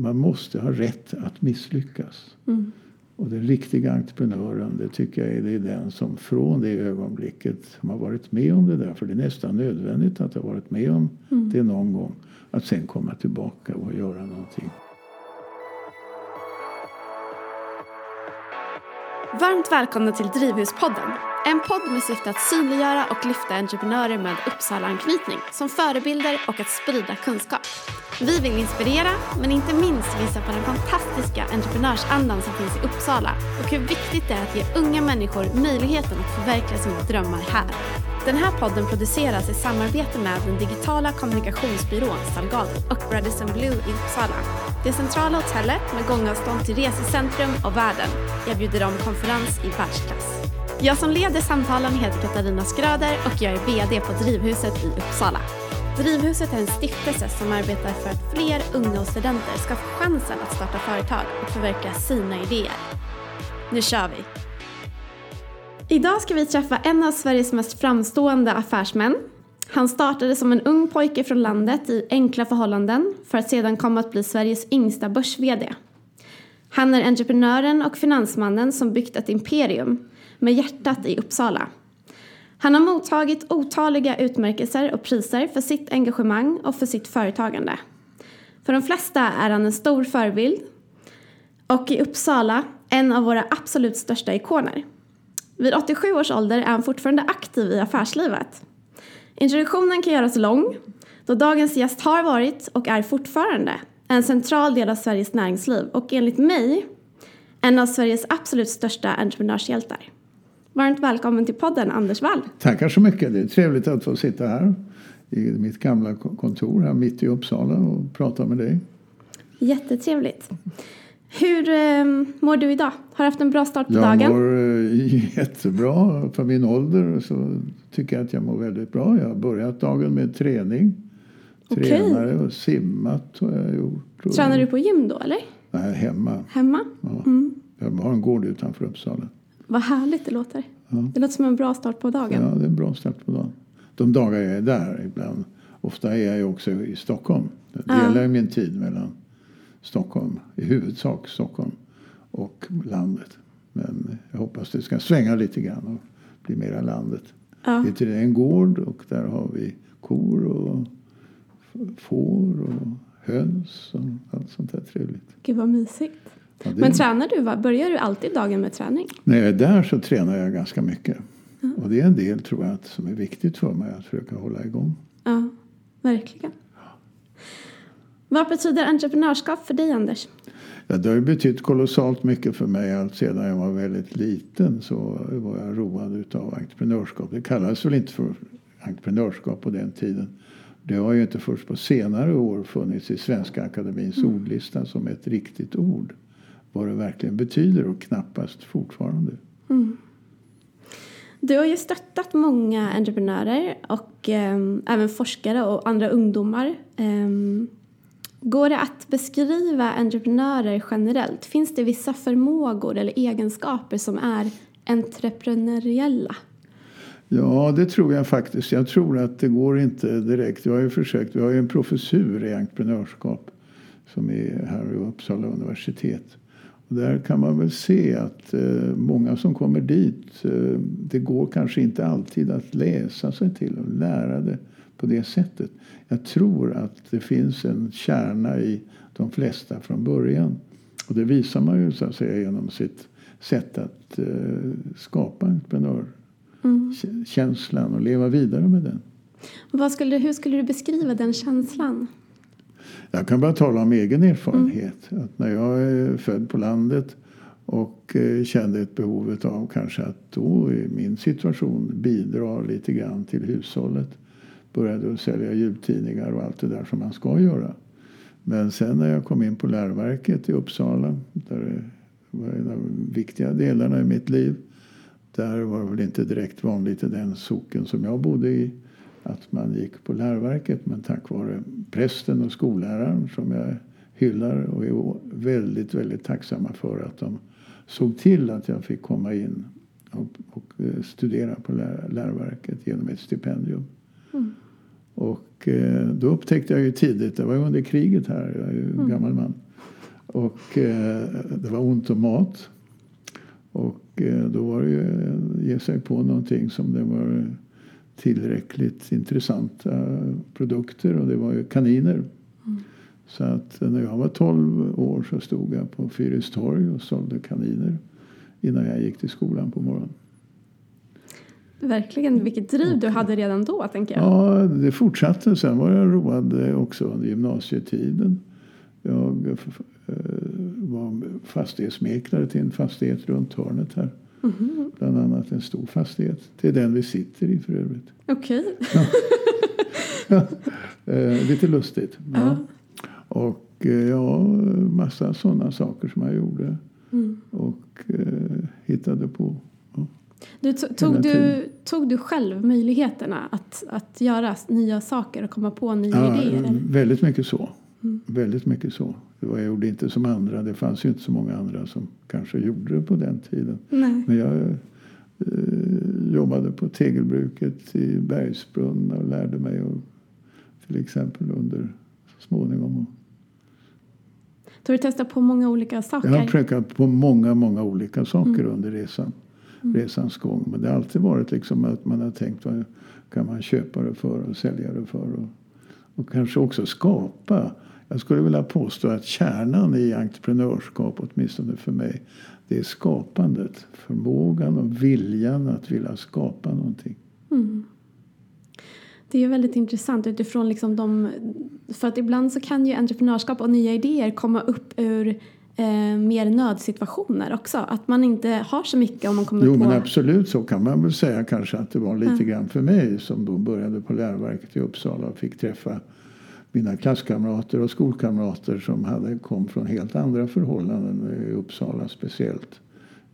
man måste ha rätt att misslyckas. Mm. Och den riktiga entreprenören, det tycker jag är, det är den som från det ögonblicket som har varit med om det där, för det är nästan nödvändigt att ha varit med om Mm. det någon gång, att sen komma tillbaka och göra någonting. Varmt välkomna till Drivhuspodden. En podd med syfte att synliggöra och lyfta entreprenörer med Uppsala-anknytning som förebilder och att sprida kunskap. Vi vill inspirera, men inte minst visa på den fantastiska entreprenörsandan som finns i Uppsala och hur viktigt det är att ge unga människor möjligheten att förverkliga sina drömmar här. Den här podden produceras i samarbete med den digitala kommunikationsbyrån Salgado och Radisson Blue i Uppsala. Det centrala hotellet med gångavstånd till resecentrum och världen erbjuder om konferens i världsklass. Jag som leder samtalen heter Katarina Skröder och jag är VD på Drivhuset i Uppsala. Drivhuset är en stiftelse som arbetar för att fler unga och studenter ska få chansen att starta företag och förverkliga sina idéer. Nu kör vi! Idag ska vi träffa en av Sveriges mest framstående affärsmän. Han startade som en ung pojke från landet i enkla förhållanden för att sedan komma att bli Sveriges yngsta börs-VD. Han är entreprenören och finansmannen som byggt ett imperium med hjärtat i Uppsala. Han har mottagit otaliga utmärkelser och priser för sitt engagemang och för sitt företagande. För de flesta är han en stor förebild och i Uppsala en av våra absolut största ikoner. Vid 87 års ålder är han fortfarande aktiv i affärslivet. Introduktionen kan göras lång då dagens gäst har varit och är fortfarande en central del av Sveriges näringsliv och enligt mig en av Sveriges absolut största entreprenörshjältar. Varmt välkommen till podden Anders Wall. Tackar så mycket. Det är trevligt att få sitta här i mitt gamla kontor här mitt i Uppsala och prata med dig. Jättetrevligt. Hur eh, mår du idag? Har du haft en bra start på jag dagen? Jag mår eh, jättebra. För min ålder så tycker jag att jag mår väldigt bra. Jag har börjat dagen med träning. Okej. Tränare och simmat har jag gjort. Tränar du på gym då eller? Nej, hemma. Hemma? Ja. Mm. Jag har en gård utanför Uppsala. Vad härligt det låter. Ja. Det låter som en bra start på dagen. Ja, det är en bra start på dagen. De dagar jag är där ibland. Ofta är jag ju också i Stockholm. Jag Ja. delar ju min tid mellan Stockholm, i huvudsak Stockholm och landet. Men jag hoppas det ska svänga lite grann och bli mera landet. Ja. Det är en gård och där har vi kor och får och höns och allt sånt där trevligt. Gud vad mysigt. Ja, det- Men tränar du? Börjar du alltid dagen med träning? När jag är där så tränar jag ganska mycket. Och det är en del tror jag som är viktigt för mig att försöka hålla igång. Ja, verkligen. Vad betyder entreprenörskap för dig Anders? Ja, det har ju betytt kolossalt mycket för mig. Allt sedan jag var väldigt liten så var jag road utav entreprenörskap. Det kallades väl inte för entreprenörskap på den tiden. Det har ju inte först på senare år funnits i Svenska Akademins ordlista som ett riktigt ord. Vad det verkligen betyder och knappast fortfarande. Du har ju stöttat många entreprenörer och ehm, även forskare och andra ungdomar. Ehm, går det att beskriva entreprenörer generellt? Finns det vissa förmågor eller egenskaper som är entreprenöriella? Ja, det tror jag faktiskt. Jag tror att det går inte direkt. Jag har ju försökt. Vi har ju en professur i entreprenörskap som är här vid Uppsala universitet. Och där kan man väl se att eh, många som kommer dit, eh, det går kanske inte alltid att läsa sig till och lära det på det sättet. Jag tror att det finns en kärna i de flesta från början. Och det visar man ju så att säga genom sitt sätt att eh, skapa entreprenörkänslan och leva vidare med den. Vad skulle, hur skulle du beskriva den känslan? Jag kan bara tala om egen erfarenhet. Att när jag är född på landet och eh, kände ett behov av kanske att då i min situation bidra lite grann till hushållet. Började att sälja jultidningar och allt det där som man ska göra. Men sen när jag kom in på läroverket i Uppsala, där det var en av de viktiga delarna i mitt liv. Där var det väl inte direkt vanligt i den socken som jag bodde i att man gick på läroverket. Men tack vare prästen och skolläraren som jag hyllar och är väldigt, väldigt tacksamma för att de såg till att jag fick komma in och, och eh, studera på lär, läroverket genom ett stipendium. Mm. Och eh, då upptäckte jag ju tidigt, det var ju under kriget här, jag är ju en gammal man. Och eh, det var ont om mat. Och då var det ju ge sig på någonting som det var tillräckligt intressanta produkter och det var ju kaniner. Mm. Så att när jag var 12 år så stod jag på Fyristorg och sålde kaniner innan jag gick till skolan på morgonen. Verkligen, vilket driv du hade redan då tänker jag. Ja, det fortsatte. Sen var jag road också under gymnasietiden. Jag eh, var fastighetsmäklare till en fastighet runt hörnet här. Mm. Bland annat en stor fastighet. Det är den vi sitter i för övrigt. Okej. Okay. ja. eh, lite lustigt. Ja. Uh. Och eh, ja, massa sådana saker som jag gjorde. Mm. Och eh, hittade på. Ja. Du, tog, du, tog du själv möjligheterna att, att göra nya saker och komma på nya ja, idéer? Väldigt mycket så. Mm. Väldigt mycket så. Jag gjorde inte som andra. Det fanns ju inte så många andra som kanske gjorde det på den tiden. Nej. Men jag eh, jobbade på tegelbruket i Bergsbrunn och lärde mig och, till exempel under så småningom du har testat på många olika saker? Jag har prövat på många, många olika saker mm. under resan, mm. resans gång. Men det har alltid varit liksom att man har tänkt vad kan man köpa det för och sälja det för. Och, och kanske också skapa. Jag skulle vilja påstå att kärnan i entreprenörskap, åtminstone för mig, det är skapandet. Förmågan och viljan att vilja skapa någonting. Mm. Det är väldigt intressant utifrån liksom de... För att ibland så kan ju entreprenörskap och nya idéer komma upp ur eh, mer nödsituationer också. Att man inte har så mycket om man kommer jo, på... Jo men absolut så kan man väl säga kanske att det var lite ja. grann för mig som då började på läroverket i Uppsala och fick träffa mina klasskamrater och skolkamrater som hade, kom från helt andra förhållanden i Uppsala speciellt.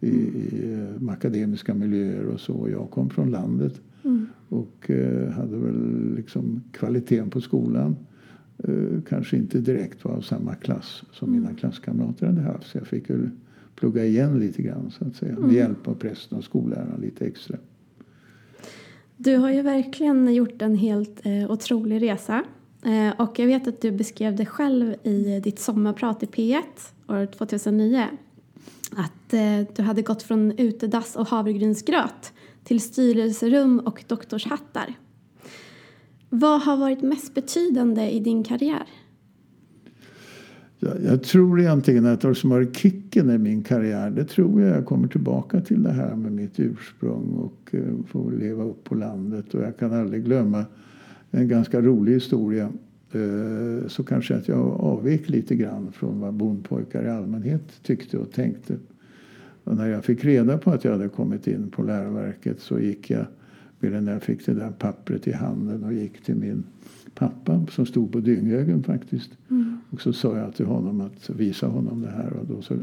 I, i eh, akademiska miljöer och så. Jag kom från landet. Mm. Och eh, hade väl liksom kvaliteten på skolan eh, kanske inte direkt var av samma klass som mm. mina klasskamrater hade haft. Så jag fick väl plugga igen lite grann så att säga. Med mm. hjälp av prästen och skolläraren lite extra. Du har ju verkligen gjort en helt eh, otrolig resa. Eh, och jag vet att du beskrev det själv i ditt sommarprat i P1 år 2009. Att eh, du hade gått från utedass och havregrynsgröt till styrelserum och doktorshattar. Vad har varit mest betydande i din karriär? Jag, jag tror egentligen att det som varit kicken i min karriär det tror jag jag kommer tillbaka till det här med mitt ursprung och eh, få leva upp på landet. Och jag kan aldrig glömma en ganska rolig historia. Uh, så kanske att jag avvek lite grann från vad bondpojkar i allmänhet tyckte och tänkte. Och när jag fick reda på att jag hade kommit in på läroverket så gick jag, när jag fick det där pappret i handen och gick till min pappa som stod på Dyngögen faktiskt. Mm. Och så sa jag till honom att visa honom det här. Och då så,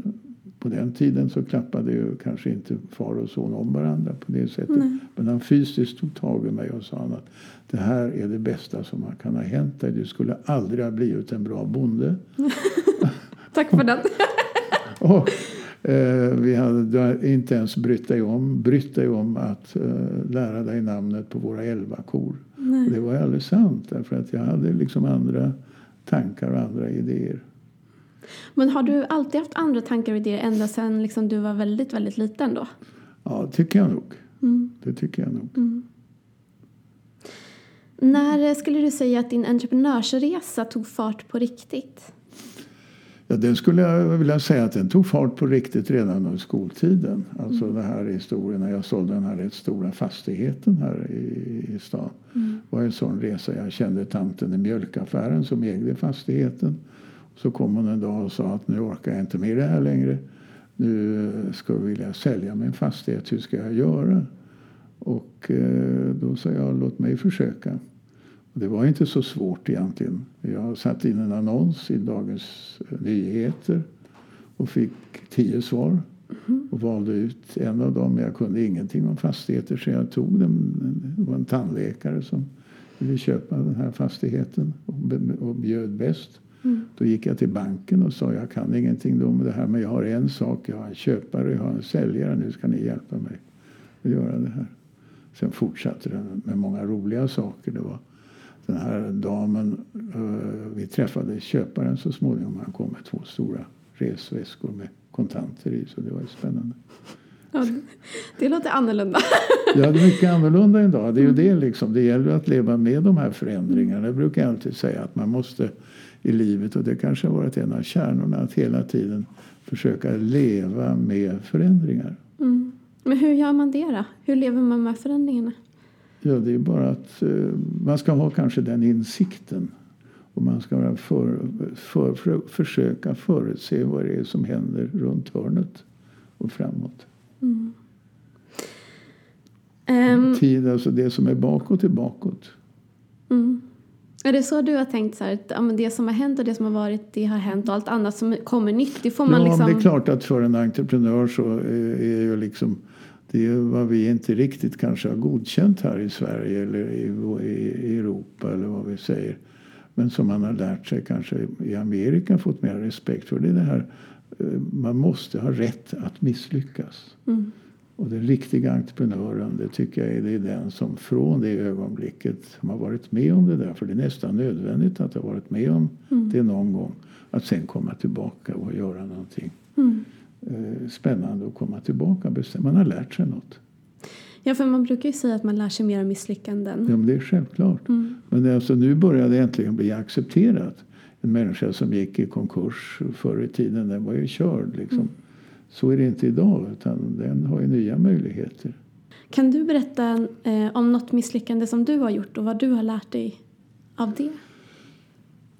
på den tiden så klappade ju kanske inte far och son om varandra på det sättet. Nej. Men han fysiskt tog tag i mig och sa att det här är det bästa som kan ha hänt dig. Du skulle aldrig ha blivit en bra bonde. Tack för den. och, Eh, vi hade inte ens brytt dig om, brytt dig om att uh, lära dig namnet på våra elva kor. Det var alldeles sant därför att jag hade liksom andra tankar och andra idéer. Men har du alltid haft andra tankar och idéer ända sedan liksom du var väldigt, väldigt liten då? Ja, det tycker jag nog. Mm. Det tycker jag nog. Mm. När skulle du säga att din entreprenörsresa tog fart på riktigt? Ja, den skulle jag vilja säga att den tog fart på riktigt redan under skoltiden. Alltså mm. den här historien när jag sålde den här rätt stora fastigheten här i, i stan. Mm. var en sån resa. Jag kände tanten i mjölkaffären som ägde fastigheten. Så kom hon en dag och sa att nu orkar jag inte med det här längre. Nu ska jag vilja sälja min fastighet. Hur ska jag göra? Och eh, då sa jag låt mig försöka. Det var inte så svårt egentligen. Jag satte in en annons i Dagens Nyheter och fick tio svar. Mm. Och valde ut en av dem. Jag kunde ingenting om fastigheter så jag tog den. Det var en tandläkare som ville köpa den här fastigheten och bjöd bäst. Mm. Då gick jag till banken och sa jag kan ingenting om det här men jag har en sak. Jag har en köpare jag har en säljare. Nu ska ni hjälpa mig att göra det här. Sen fortsatte det med många roliga saker. Det var den här damen, uh, vi träffade köparen så småningom. Han kom med två stora resväskor med kontanter i. Så det var ju spännande. Ja, det låter annorlunda. Ja, det är mycket annorlunda idag. Det är ju det liksom. Det gäller att leva med de här förändringarna. Jag brukar alltid säga att man måste i livet, och det kanske har varit en av kärnorna, att hela tiden försöka leva med förändringar. Mm. Men hur gör man det då? Hur lever man med förändringarna? Ja, det är bara att uh, man ska ha kanske den insikten. Och man ska för, för, för, försöka förutse vad det är som händer runt hörnet och framåt. Mm. Um, Tid, alltså det som är bakåt är bakåt. Mm. Är det så du har tänkt så här, att ja, det som har hänt och det som har varit, det har hänt och allt annat som kommer nytt, det får man ja, liksom... det är klart att för en entreprenör så är, är ju liksom det är vad vi inte riktigt kanske har godkänt här i Sverige eller i, i Europa eller vad vi säger. Men som man har lärt sig kanske i Amerika fått mer respekt för. Det är det här eh, man måste ha rätt att misslyckas. Mm. Och den riktiga entreprenören, det tycker jag är, det är den som från det ögonblicket som har varit med om det där, för det är nästan nödvändigt att ha varit med om mm. det någon gång, att sen komma tillbaka och göra någonting mm. Eh, spännande och komma tillbaka. Man har lärt sig något. Ja, för man brukar ju säga att man lär sig mer av misslyckanden. Ja, men det är självklart. Mm. Men alltså, nu börjar det äntligen bli accepterat. En människa som gick i konkurs förr i tiden, den var ju körd. Liksom. Så är det inte idag, utan den har ju nya möjligheter. Kan du berätta eh, om något misslyckande som du har gjort och vad du har lärt dig av det?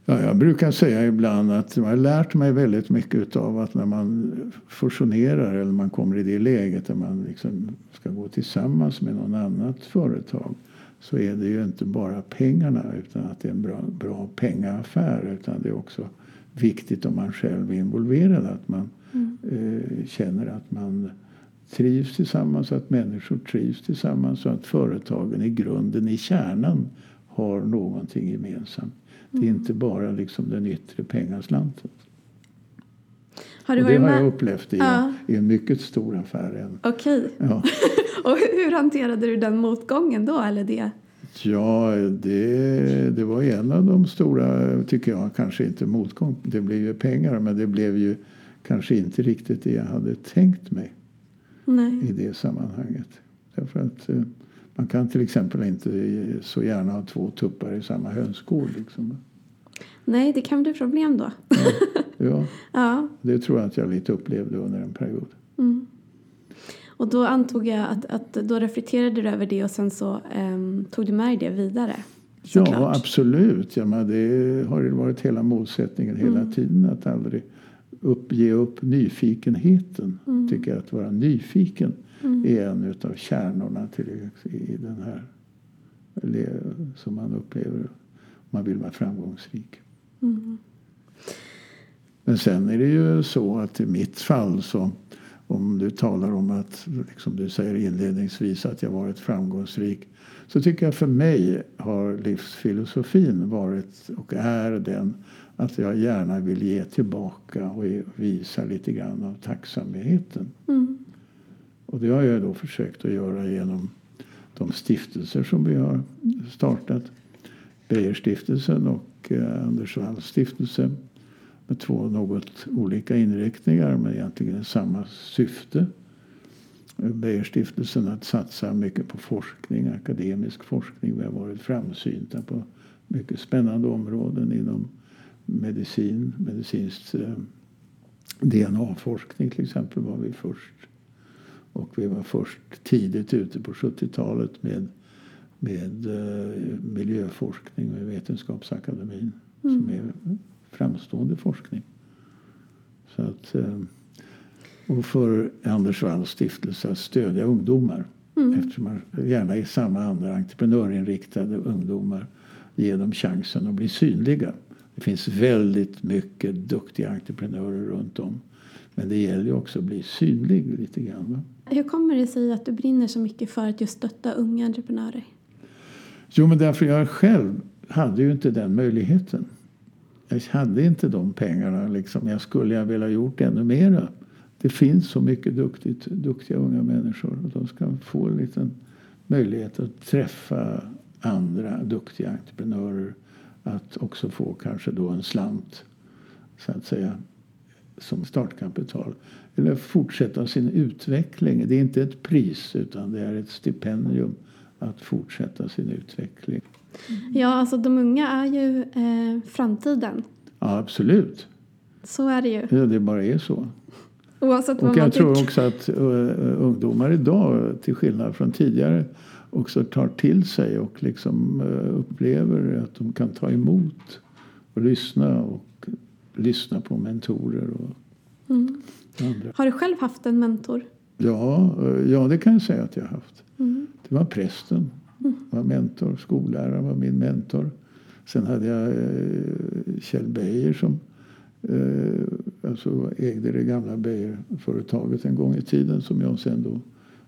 Ja, jag brukar säga ibland att jag har lärt mig väldigt mycket av att när man fusionerar eller man kommer i det läget där man liksom ska gå tillsammans med någon annat företag så är det ju inte bara pengarna utan att det är en bra, bra pengaaffär utan det är också viktigt om man själv är involverad att man mm. eh, känner att man trivs tillsammans, att människor trivs tillsammans och att företagen i grunden, i kärnan, har någonting gemensamt. Det är mm. inte bara liksom den yttre pengaslanten. Har du och det har jag upplevt i, ja. en, i en mycket stor affär. Okej. Okay. Ja. och hur hanterade du den motgången då? Eller det? Ja, det, det var en av de stora, tycker jag, kanske inte motgång. Det blev ju pengar, men det blev ju kanske inte riktigt det jag hade tänkt mig Nej. i det sammanhanget. Därför att eh, man kan till exempel inte så gärna ha två tuppar i samma hönsgård. Liksom. Nej, det kan bli problem då. ja, ja. ja, det tror jag att jag lite upplevde under en period. Mm. Och då antog jag att, att då reflekterade du över det och sen så um, tog du med det vidare. Ja, klart. absolut. Ja, men det har ju varit hela målsättningen hela mm. tiden att aldrig upp, ge upp nyfikenheten. Mm. Tycker jag att vara nyfiken mm. är en av kärnorna till, i den här som man upplever om man vill vara framgångsrik. Mm. Men sen är det ju så att i mitt fall så om du talar om att, liksom du säger inledningsvis, att jag varit framgångsrik så tycker jag för mig har livsfilosofin varit och är den att jag gärna vill ge tillbaka och visa lite grann av tacksamheten. Mm. Och det har jag då försökt att göra genom de stiftelser som vi har startat. Beijerstiftelsen och eh, Anders Walls stiftelse med två något olika inriktningar men egentligen samma syfte. Beijerstiftelsen att satsa mycket på forskning, akademisk forskning. Vi har varit framsynta på mycket spännande områden inom medicin, medicinskt eh, DNA-forskning till exempel var vi först. Och vi var först tidigt ute på 70-talet med, med uh, miljöforskning med Vetenskapsakademin mm. som är framstående forskning. Så att, uh, och för Anders Walls stiftelse att stödja ungdomar mm. eftersom man gärna är samma andra entreprenörinriktade ungdomar ge dem chansen att bli synliga. Det finns väldigt mycket duktiga entreprenörer runt om. Men det gäller ju också att bli synlig lite grann. Hur kommer det sig att du brinner så mycket för att just stötta unga entreprenörer? Jo, men därför jag själv hade ju inte den möjligheten. Jag hade inte de pengarna. Liksom. Jag skulle ha velat gjort ännu mera. Det finns så mycket duktigt, duktiga unga människor och de ska få en liten möjlighet att träffa andra duktiga entreprenörer. Att också få kanske då en slant så att säga som startkapital. Eller fortsätta sin utveckling. Det är inte ett pris utan det är ett stipendium att fortsätta sin utveckling. Ja, alltså de unga är ju eh, framtiden. Ja, absolut. Så är det ju. Ja, det bara är så. Oavsett vad Och man jag tror tycker. också att uh, ungdomar idag, till skillnad från tidigare, också tar till sig och liksom uh, upplever att de kan ta emot och lyssna och lyssna på mentorer och Mm. andra. Har du själv haft en mentor? Ja, uh, ja, det kan jag säga att jag har haft. Mm. Det var prästen, var mentor, skolläraren var min mentor. Sen hade jag eh, Kjell Beijer som eh, alltså ägde det gamla Beijer-företaget en gång i tiden som jag sen då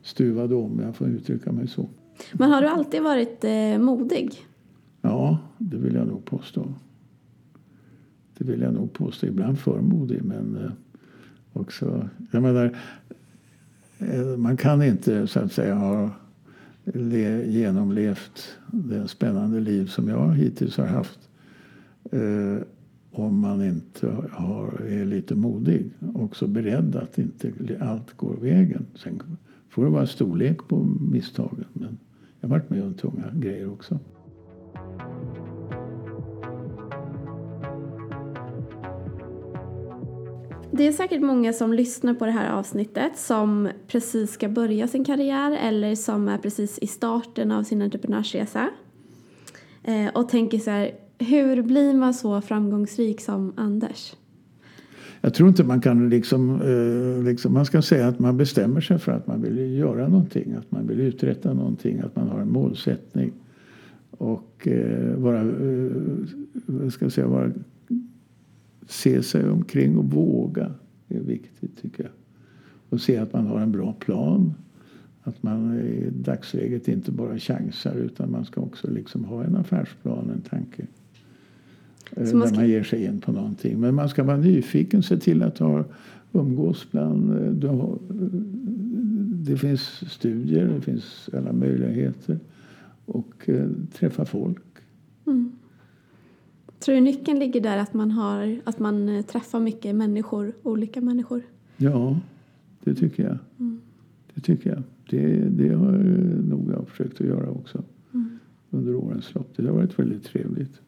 stuvade om, jag får uttrycka mig så. Men har du alltid varit eh, modig? Ja, det vill jag nog påstå. Det vill jag nog påstå. Ibland för modig, men eh, också... Jag menar, eh, man kan inte så att säga ha le, genomlevt det spännande liv som jag hittills har haft eh, om man inte har, är lite modig. Också beredd att inte allt går vägen. Sen får det vara storlek på misstagen. Men jag har varit med om tunga grejer också. Det är säkert många som lyssnar på det här avsnittet som precis ska börja sin karriär eller som är precis i starten av sin entreprenörsresa. Eh, och tänker så här, hur blir man så framgångsrik som Anders? Jag tror inte man kan liksom, eh, liksom, man ska säga att man bestämmer sig för att man vill göra någonting, att man vill uträtta någonting, att man har en målsättning. Och eh, vara, ska jag säga, vara, se sig omkring och våga är viktigt tycker jag. Och se att man har en bra plan. Att man i dagsläget inte bara chansar utan man ska också liksom ha en affärsplan, en tanke. Eh, Så man När ska- man ger sig in på någonting. Men man ska vara nyfiken, se till att ha, umgås bland... eh, Du har, det finns studier, det finns alla möjligheter. Och eh, träffa folk. Tror du nyckeln ligger där att man, har, att man eh, träffar mycket människor, olika människor? Ja, det tycker jag. Det tycker jag. Det, det har jag nog jag försökt att göra också under årens lopp. Det har varit väldigt trevligt.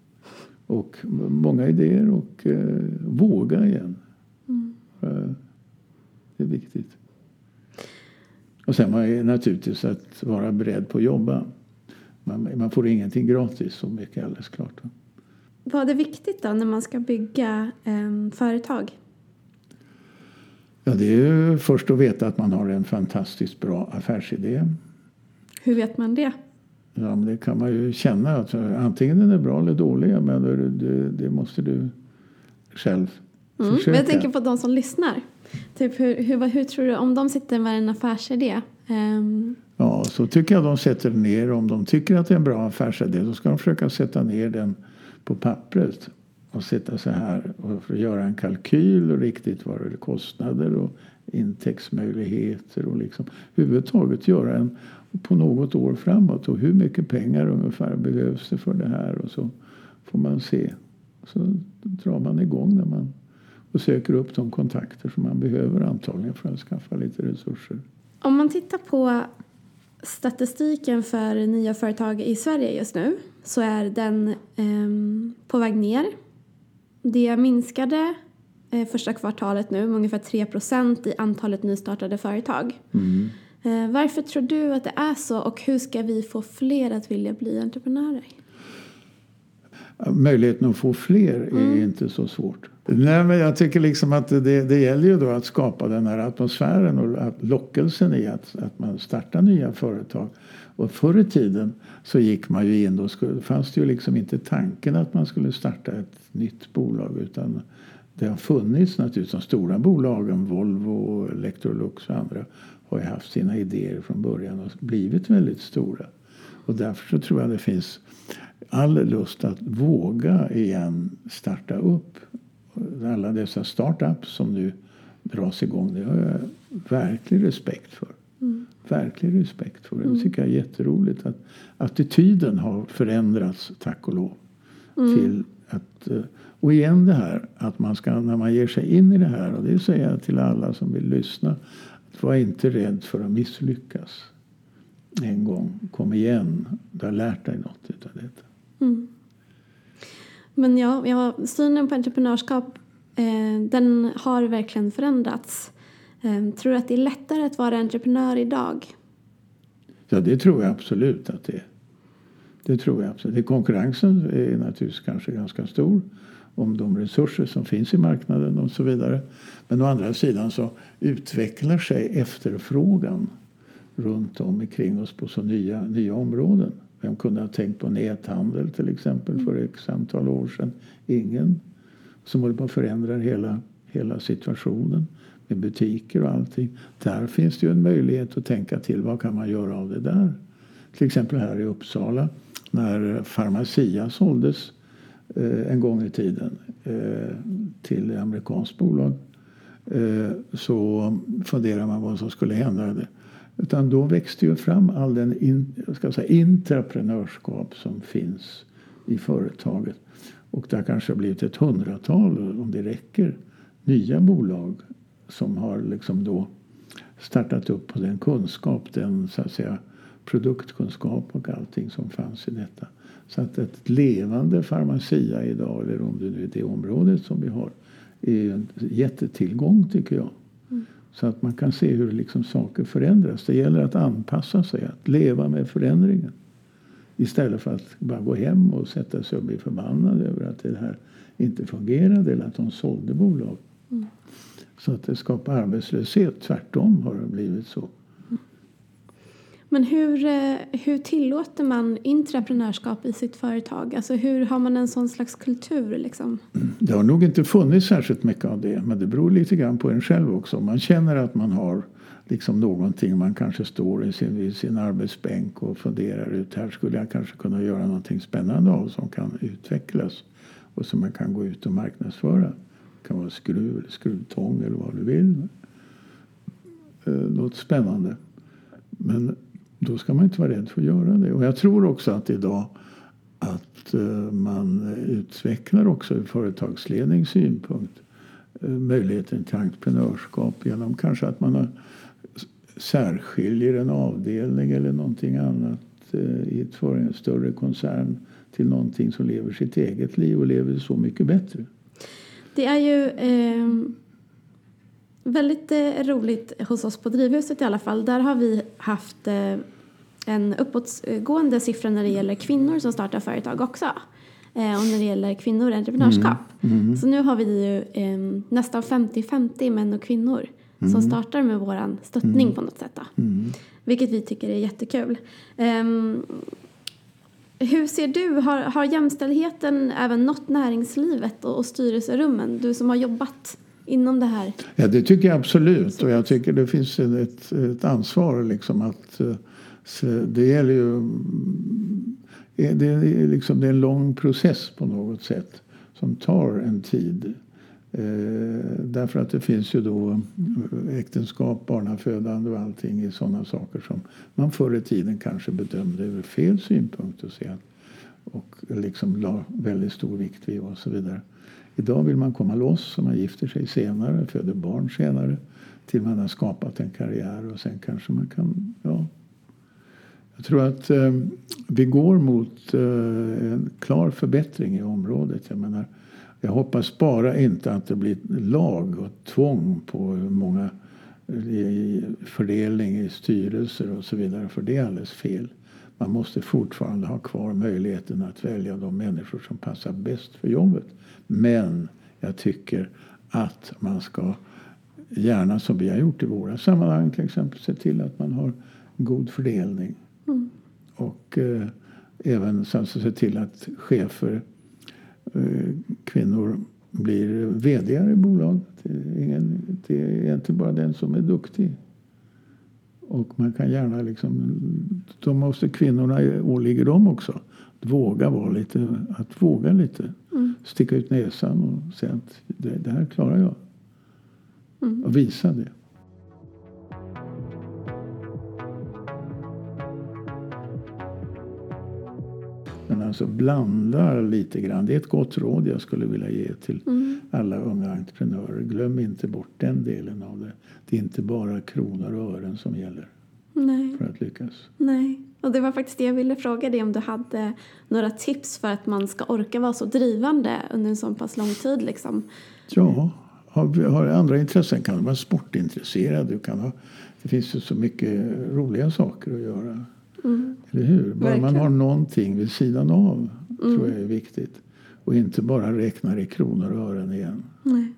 Och många idéer och eh, våga igen. Eh, det är viktigt. Och sen det naturligtvis att vara beredd på att jobba. Man, man får ingenting gratis, så mycket är alldeles klart. Vad är viktigt då när man ska bygga eh, företag? Ja, det är ju först att veta att man har en fantastiskt bra affärsidé. Hur vet man det? Ja, men det kan man ju känna. Att antingen den är bra eller dålig. Men det, det, det måste du själv Mm. försöka. Men jag tänker på de som lyssnar. Typ hur, hur, hur tror du, om de sitter med en affärsidé, ehm, Ja, så tycker jag de sätter ner. Om de tycker att det är en bra affärsidé då ska de försöka sätta ner den på pappret. Och sitta så här och för att göra en kalkyl och riktigt vad det kostnader och intäktsmöjligheter och liksom överhuvudtaget göra en på något år framåt och hur mycket pengar ungefär behövs det för det här och så får man se. Så drar man igång när man och söker upp de kontakter som man behöver antagligen för att skaffa lite resurser. Om man tittar på statistiken för nya företag i Sverige just nu så är den ehm, på väg ner. Det minskade eh, första kvartalet nu med ungefär 3% i antalet nystartade företag. Eh, varför tror du att det är så och hur ska vi få fler att vilja bli entreprenörer? Möjligheten att få fler är inte så svårt. Nej, men jag tycker liksom att det, det gäller ju då att skapa den här atmosfären och lockelsen i att, att man startar nya företag. Och förr i tiden så gick man ju in, då skulle, fanns det ju liksom inte tanken att man skulle starta ett nytt bolag utan det har funnits naturligtvis de stora bolagen, Volvo, Electrolux och andra har ju haft sina idéer från början och blivit väldigt stora. Och därför så tror jag det finns all lust att våga igen starta upp alla dessa startups som nu dras igång. Det har jag verklig respekt för. Verklig respekt för. Det tycker jag är jätteroligt att attityden har förändrats, tack och lov, till Att, eh, och igen det här att man ska, när man ger sig in i det här, och det säger jag till alla som vill lyssna, att var inte rädd för att misslyckas en gång. Kom igen, du har lärt dig något utav detta. Mm. Men ja, ja, synen på entreprenörskap eh, den har verkligen förändrats. Eh, tror du att det är lättare att vara entreprenör idag? Ja, det tror jag absolut att det är. Det tror jag absolut. Konkurrensen är naturligtvis kanske ganska stor om de resurser som finns i marknaden och så vidare. Men å andra sidan så utvecklar sig efterfrågan runt om kring oss på så nya, nya områden. Vem kunde ha tänkt på näthandel till exempel för x antal år sedan? Ingen. Som håller på att förändra hela, hela situationen med butiker och allting. Där finns det ju en möjlighet att tänka till. Vad kan man göra av det där? Till exempel här i Uppsala när Pharmacia såldes eh, en gång i tiden eh, till ett amerikanskt bolag eh, så funderade man vad som skulle hända. Det. Utan då växte ju fram all den in, ska säga, intraprenörskap som finns i företaget. Och det har kanske blivit ett hundratal, om det räcker, nya bolag som har liksom då startat upp på den kunskap, den så att säga, produktkunskap och allting som fanns i detta. Så att ett levande farmacia idag, eller om det nu är det området som vi har, är en jättetillgång tycker jag. Mm. Så att man kan se hur liksom saker förändras. Det gäller att anpassa sig, att leva med förändringen. Istället för att bara gå hem och sätta sig och bli förbannad över att det här inte fungerade eller att de sålde bolag. Mm. Så att det skapar arbetslöshet. Tvärtom har det blivit så. Men hur, eh, hur tillåter man intraprenörskap i sitt företag? Alltså hur har man en sån slags kultur? Liksom? Det har nog inte funnits särskilt mycket av det. Men det beror lite grann på en själv också. Man känner att man har liksom någonting. Man kanske står i sin, vid sin arbetsbänk och funderar ut. Här skulle jag kanske kunna göra någonting spännande av som kan utvecklas. Och som man kan gå ut och marknadsföra. Det kan vara skruv eller skruvtång eller vad du vill. Eh, något spännande. Men då ska man inte vara rädd för att göra det. Och jag tror också att idag att eh, man utvecklar också ur företagslednings synpunkt eh, möjligheten till entreprenörskap genom kanske att man har särskiljer en avdelning eller någonting annat i ett för en större koncern till någonting som lever sitt eget liv och lever så mycket bättre. Det är ju eh, väldigt eh, roligt hos oss på Drivhuset i alla fall. Där har vi haft eh, en uppåtgående siffra när det gäller kvinnor som startar företag också. Eh, och när det gäller kvinnor och entreprenörskap. Mm. Mm. Så nu har vi ju ehm, nästan 50-50 män och kvinnor mm. som startar med vår stöttning mm. på något sätt. Mm. Vilket vi tycker är jättekul. Hur ser du, har, har jämställdheten även nått näringslivet och, och styrelserummen? Du som har jobbat inom det här? Ja, det tycker jag absolut. Och jag tycker det finns ett, ett ansvar liksom att eh, det gäller ju mm, det är, liksom, det är en lång process på något sätt som tar en tid. Eh, därför att det finns ju då eh, äktenskap, barnafödande och allting i sådana saker som man förr i tiden kanske bedömde ur fel synpunkt och, sen, och liksom la väldigt stor vikt vid och så vidare. Idag vill man komma loss och man gifter sig senare, föder barn senare till man har skapat en karriär och sen kanske man kan, ja. Jag tror att eh, vi går mot eh, en klar förbättring i området. Jag menar, jag hoppas bara inte att det blir lag och tvång på många i fördelning i styrelser och så vidare. För det är alldeles fel. Man måste fortfarande ha kvar möjligheten att välja de människor som passar bäst för jobbet. Men jag tycker att man ska gärna som vi har gjort i våra sammanhang till exempel se till att man har god fördelning. Mm. Och eh, även så se till att chefer Eh, kvinnor blir vd i bolag. Det är, egentligen bara den som är duktig. Och man kan gärna liksom, då måste kvinnorna, åligger dem också, våga vara lite, att våga lite. Mm. Sticka ut näsan och säga att det, det här klarar jag. Mm. Och visa det. Alltså blanda lite grann. Det är ett gott råd jag skulle vilja ge till Mm. alla unga entreprenörer. Glöm inte bort den delen av det. Det är inte bara kronor och ören som gäller Nej, för att lyckas. nej. Och det var faktiskt det jag ville fråga dig om du hade några tips för att man ska orka vara så drivande under en så pass lång tid liksom. Ja, har, har andra intressen kan du vara sportintresserad. Du kan ha, det finns ju så mycket roliga saker att göra. Mm. Eller hur? Bara man Verkligen. har någonting vid sidan av tror jag är viktigt. Och inte bara räknar i kronor och ören igen. Nej.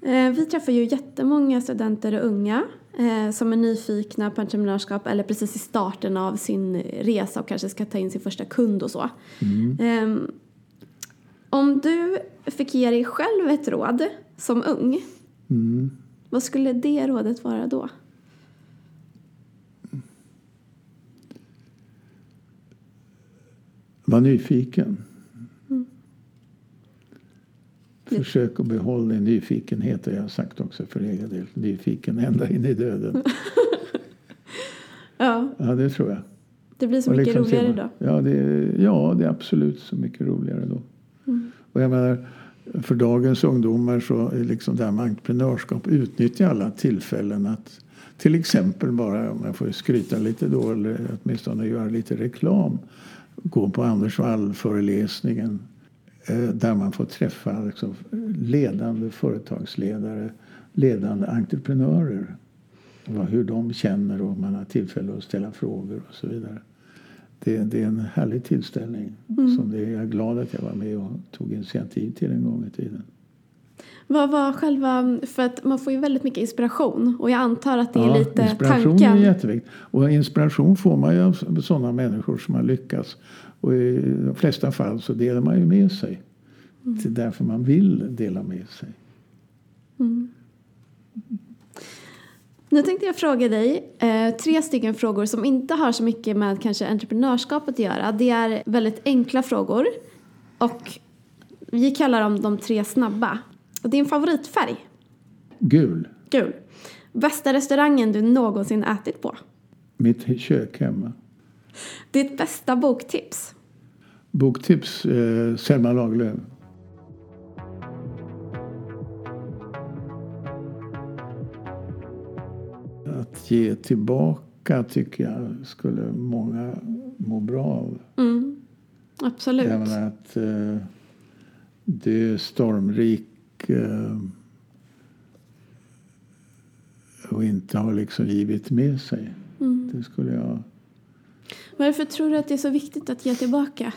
Eh, Vi träffar ju jättemånga studenter och unga eh, som är nyfikna på entreprenörskap eller precis i starten av sin resa och kanske ska ta in sin första kund och så. Eh, Om du fick ge dig själv ett råd som ung, Mm. vad skulle det rådet vara då? Var nyfiken. Mm. Försök att behålla din nyfikenhet. Jag har sagt också för egen del. Nyfiken ända in i döden. Ja, Ja, det tror jag. det blir så Och mycket liksom roligare då. Ja det, ja, det är absolut så mycket roligare då. Mm. Och jag menar, för dagens ungdomar så är liksom det här med entreprenörskap utnyttja alla tillfällen att till exempel bara, om jag får skryta lite då, eller åtminstone göra lite reklam, gå på Anders Wall-föreläsningen eh, där man får träffa liksom ledande företagsledare, ledande entreprenörer. Vad, hur de känner och man har tillfälle att ställa frågor och så vidare. Det, det är en härlig tillställning som det är jag är glad att jag var med och tog initiativ till en gång i tiden. Vad var själva, för att man får ju väldigt mycket inspiration och jag antar att det är Ja, lite inspiration tanken. är jätteviktigt. Och inspiration får man ju av sådana människor som har lyckats. Och i de flesta fall så delar man ju med sig. Mm. Det är därför man vill dela med sig. Nu tänkte jag fråga dig eh, tre stycken frågor som inte har så mycket med kanske entreprenörskapet att göra. Det är väldigt enkla frågor och vi kallar dem de tre snabba. Din favoritfärg? Gul. Gul. Bästa restaurangen du någonsin ätit på? Mitt kök hemma. Ditt bästa boktips? Boktips eh, Selma Lagerlöf. Att ge tillbaka tycker jag skulle många må bra av. Mm. Absolut. Menar att eh, dö stormrik och inte ha liksom givit med sig. Mm. Det skulle jag... Varför tror du att det är så viktigt att ge tillbaka?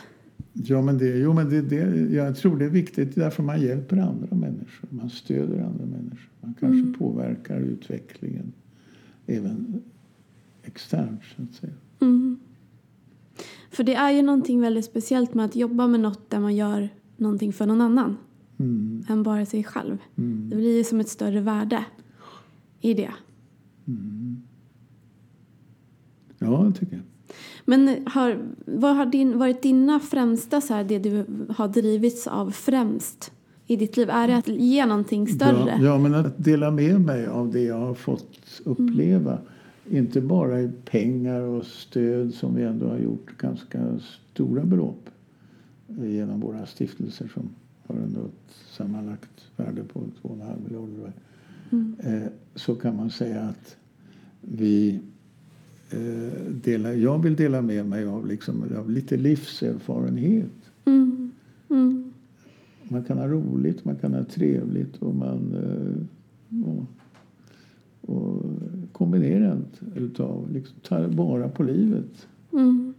Ja, men det, jo, men det, det, jag tror det är viktigt därför man hjälper andra människor. Man stöder andra människor. Man kanske påverkar utvecklingen även externt, så att säga. Mm. För det är ju någonting väldigt speciellt med att jobba med något där man gör någonting för någon annan Mm, än bara sig själv. mm, Det blir ju som ett större värde i det. mm. Ja, det tycker jag. Men har, vad har din, varit dina främsta, så här, det du har drivits av främst i ditt liv? Är det att ge någonting större? Ja, ja, men att dela med mig av det jag har fått uppleva. Inte bara i pengar och stöd som vi ändå har gjort ganska stora belopp genom våra stiftelser som har ändå ett sammanlagt värde på 2,5 miljoner. Mm. Eh, så kan man säga att vi eh, delar, jag vill dela med mig av, liksom, av lite livserfarenhet. Mm. Mm. Man kan ha roligt, man kan ha trevligt och man eh, och, och kombinerat utav liksom, ta vara på livet. Mm.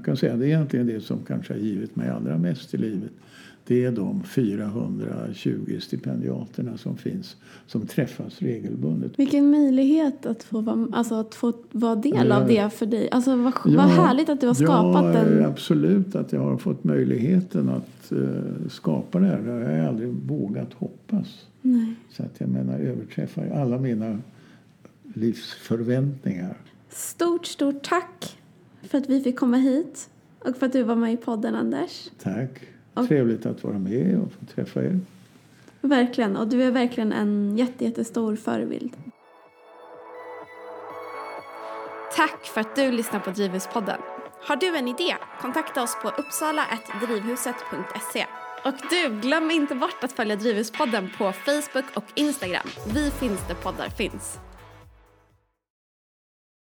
Jag kan säga det är egentligen det som kanske har givit mig allra mest i livet. Det är de 420 stipendiaterna som finns som träffas regelbundet. Vilken möjlighet att få vara, alltså att få vara del Ja. av det för dig. Alltså vad, Ja, vad härligt att du har skapat ja, den. absolut att jag har fått möjligheten att eh, skapa det här. Det har jag aldrig vågat hoppas. Nej. Så att jag menar överträffar alla mina livsförväntningar. Stort, stort tack för att vi fick komma hit och för att du var med i podden, Anders. Tack. Och- Trevligt att vara med och få träffa er. Verkligen. Och du är verkligen en jätte, jättestor förebild. Tack för att du lyssnar på Drivhuspodden. Har du en idé? Kontakta oss på uppsala.drivhuset.se. Och du, glöm inte bort att följa Drivhuspodden på Facebook och Instagram. Vi finns där poddar finns.